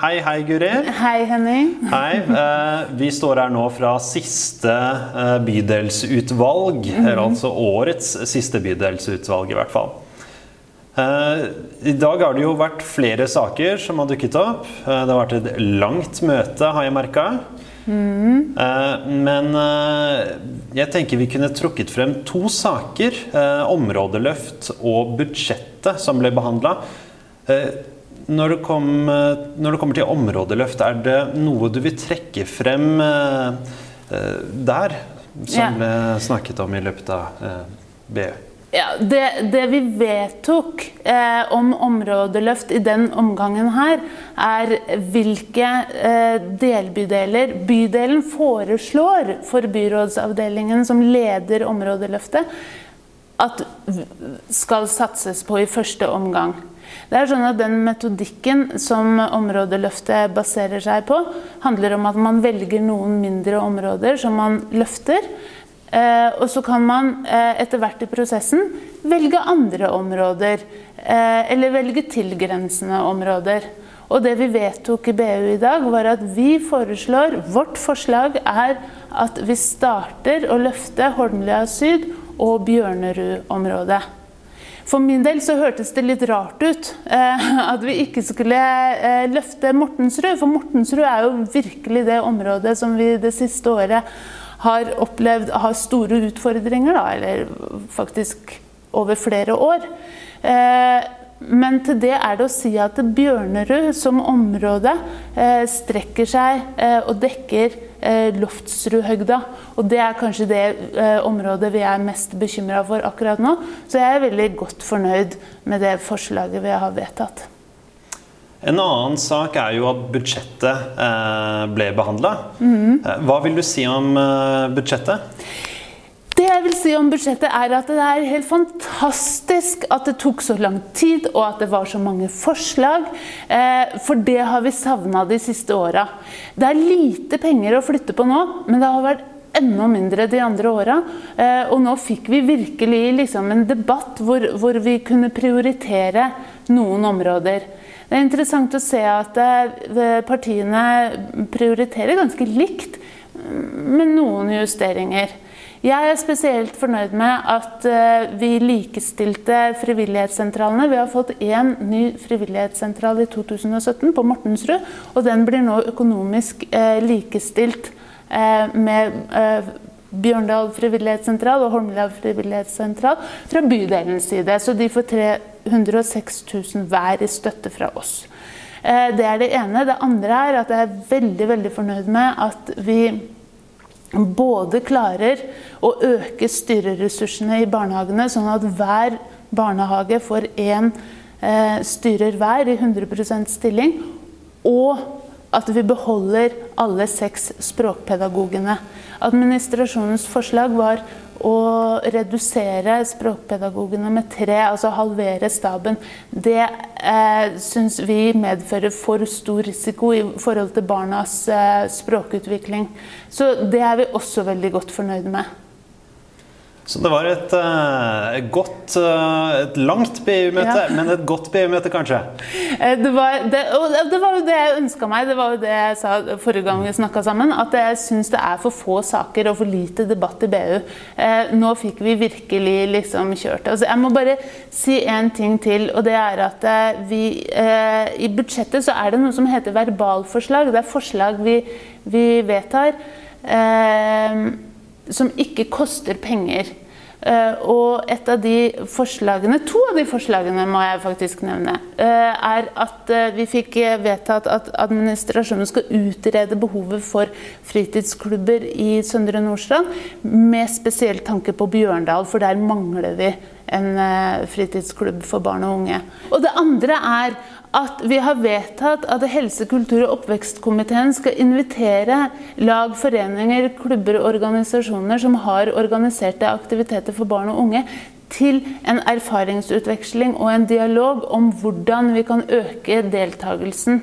hei, hei, Guri. Hei, Henning. Hei. Eh, vi står her nå fra siste eh, bydelsutvalg. Eller altså årets siste bydelsutvalg, i hvert fall. Eh, I dag har det jo vært flere saker som har dukket opp. Det har vært et langt møte, har jeg merka. Mm. men jeg tenker vi kunne trukket frem to saker. Områdeløft og budsjettet som ble behandla. Når det, kom, eh, når det kommer til områdeløft, er det noe du vil trekke frem eh, eh, der? Som Ja. snakket om i løpet av BU? Ja, det, det vi vedtok eh, om områdeløft i den omgangen her, er hvilke eh, delbydeler bydelen foreslår for byrådsavdelingen som leder områdeløftet, at skal satses på i første omgang. Det er sånn at Den metodikken som områdeløftet baserer seg på, handler om at man velger noen mindre områder som man løfter. Eh, og så kan man eh, etter hvert i prosessen velge andre områder. Eh, eller velge tilgrensende områder. Og det vi vedtok i BU i dag, var at vi foreslår Vårt forslag er at vi starter å løfte Holmlia syd og Bjørnerud-området. For min del så hørtes det litt rart ut eh, at vi ikke skulle eh, løfte Mortensrud. For Mortensrud er jo virkelig det området som vi det siste året har opplevd har store utfordringer, da, eller faktisk over flere år. Men til det er det å si at Bjørnerud som område eh, strekker seg eh, og dekker eh, Loftsrudhøgda. Og det er kanskje det området vi er mest bekymra for akkurat nå. Så jeg er veldig godt fornøyd med det forslaget vi har vedtatt. En annen sak er jo at budsjettet ble behandla. Eh, hva vil du si om budsjettet? Si om budsjettet er at det er helt fantastisk at det tok så lang tid, og at det var så mange forslag. Eh, for det har vi savna de siste åra. Det er lite penger å flytte på nå, men det har vært enda mindre de andre åra. Eh, og nå fikk vi virkelig liksom en debatt hvor, hvor vi kunne prioritere noen områder. Det er interessant å se at eh, partiene prioriterer ganske likt, med noen justeringer. Jeg er spesielt fornøyd med at eh, vi likestilte frivillighetssentralene. Vi har fått én ny frivillighetssentral i 2017 på Mortensrud, og den blir nå økonomisk eh, likestilt eh, med Bjørndal frivillighetssentral og Holmlia frivillighetssentral fra bydelens side. Så de får 306 000 hver i støtte fra oss. Det er det ene. Det andre er at jeg er veldig, veldig fornøyd med at vi både klarer å øke styreressursene i barnehagene, sånn at hver barnehage får én eh, styrer hver i 100% stilling, og at vi beholder alle seks språkpedagogene. Administrasjonens forslag var å redusere språkpedagogene med tre, altså halvere staben. Det eh, syns vi medfører for stor risiko i forhold til barnas eh, språkutvikling. Så det er vi også veldig godt fornøyd med. Så det var et, et godt, eh, et langt BU-møte, Ja. men et godt BU-møte kanskje? Eh, Det var, det, det var jo det jeg ønska meg. Det var jo det jeg sa forrige gang vi snakka sammen. At jeg syns det er for få saker og for lite debatt i BU. Eh, nå fikk vi virkelig liksom kjørt det. Altså, jeg må bare si én ting til, og det er at eh, vi eh, I budsjettet så er det noe som heter verbalforslag. Det er forslag vi, vi vedtar. Eh, som ikke koster penger. Eh, og et av de forslagene, to av de forslagene må jeg faktisk nevne, eh, er at eh, vi fikk vedtatt at administrasjonen skal utrede behovet for fritidsklubber i Søndre Nordstrand, med spesiell tanke på Bjørndal, for der mangler vi en fritidsklubb for barn og unge. Og det andre er at vi har vedtatt at helse-, kultur- og oppvekstkomiteen skal invitere lag, foreninger, klubber og organisasjoner som har organiserte aktiviteter for barn og unge, til en erfaringsutveksling og en dialog om hvordan vi kan øke deltakelsen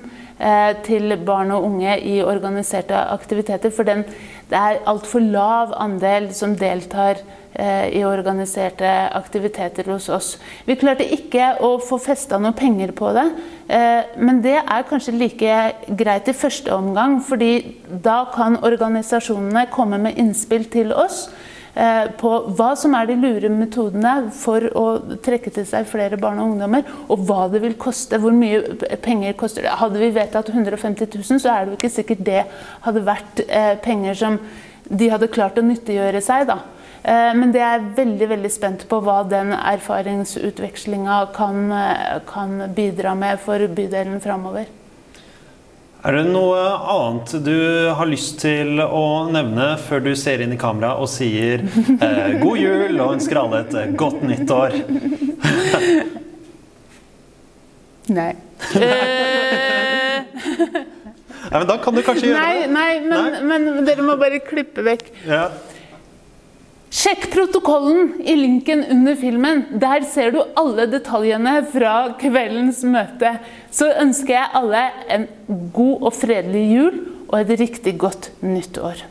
til barn og unge i organiserte aktiviteter. For den, det er altfor lav andel som deltar eh, i organiserte aktiviteter hos oss. Vi klarte ikke å få festa noe penger på det, eh, men det er kanskje like greit i første omgang, fordi da kan organisasjonene komme med innspill til oss Eh, på hva som er de lure metodene for å trekke til seg flere barn og ungdommer, og hva det vil koste. Hvor mye penger koster det. Hadde vi vedtatt 150 000, så er det jo ikke sikkert det hadde vært eh, penger som de hadde klart å nyttiggjøre seg. da. Eh, men det er veldig veldig spent på hva den erfaringsutvekslinga kan, kan bidra med for bydelen framover. Er det noe annet du har lyst til å nevne før du ser inn i kamera og sier eh, god jul og ønsker alle et eh, godt nytt år? Nei. ja, men da kan du kanskje gjøre nei, det. Nei, men, nei? men dere må bare klippe vekk. Ja. Sjekk protokollen i linken under filmen. Der ser du alle detaljene fra kveldens møte. Så ønsker jeg alle en god og fredelig jul og et riktig godt nytt år.